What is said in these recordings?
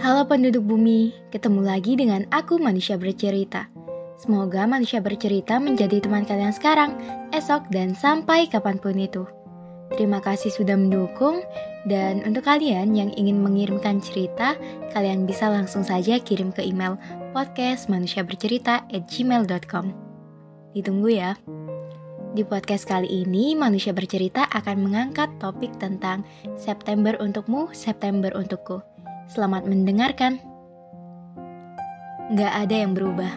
Halo penduduk bumi, ketemu lagi dengan aku manusia bercerita. Semoga manusia bercerita menjadi teman kalian sekarang, esok, dan sampai kapan pun itu. Terima kasih sudah mendukung, dan untuk kalian yang ingin mengirimkan cerita, kalian bisa langsung saja kirim ke email podcastmanusiabercerita@gmail.com. Ditunggu ya. Di podcast kali ini, Manusia Bercerita akan mengangkat topik tentang September untukmu, September untukku. Selamat mendengarkan. Gak ada yang berubah.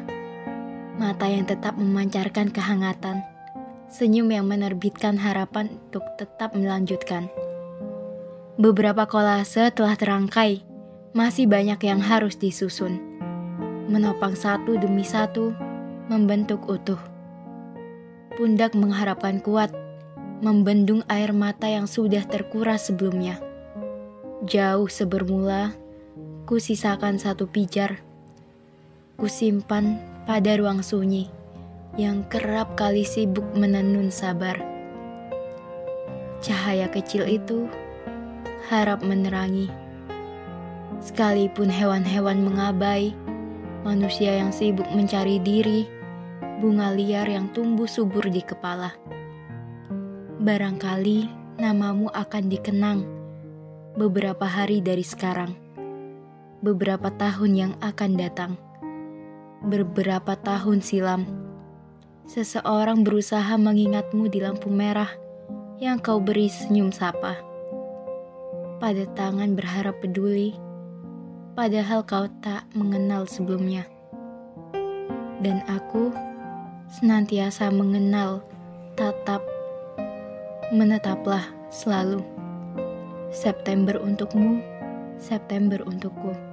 Mata yang tetap memancarkan kehangatan. Senyum yang menerbitkan harapan untuk tetap melanjutkan. Beberapa kolase telah terangkai. Masih banyak yang harus disusun. Menopang satu demi satu, membentuk utuh pundak mengharapkan kuat, membendung air mata yang sudah terkuras sebelumnya. Jauh sebermula, ku sisakan satu pijar. Ku simpan pada ruang sunyi yang kerap kali sibuk menenun sabar. Cahaya kecil itu harap menerangi. Sekalipun hewan-hewan mengabai, manusia yang sibuk mencari diri bunga liar yang tumbuh subur di kepala. Barangkali namamu akan dikenang beberapa hari dari sekarang, beberapa tahun yang akan datang, beberapa tahun silam. Seseorang berusaha mengingatmu di lampu merah yang kau beri senyum sapa. Pada tangan berharap peduli, padahal kau tak mengenal sebelumnya. Dan aku senantiasa mengenal, tatap, menetaplah selalu. September untukmu, September untukku.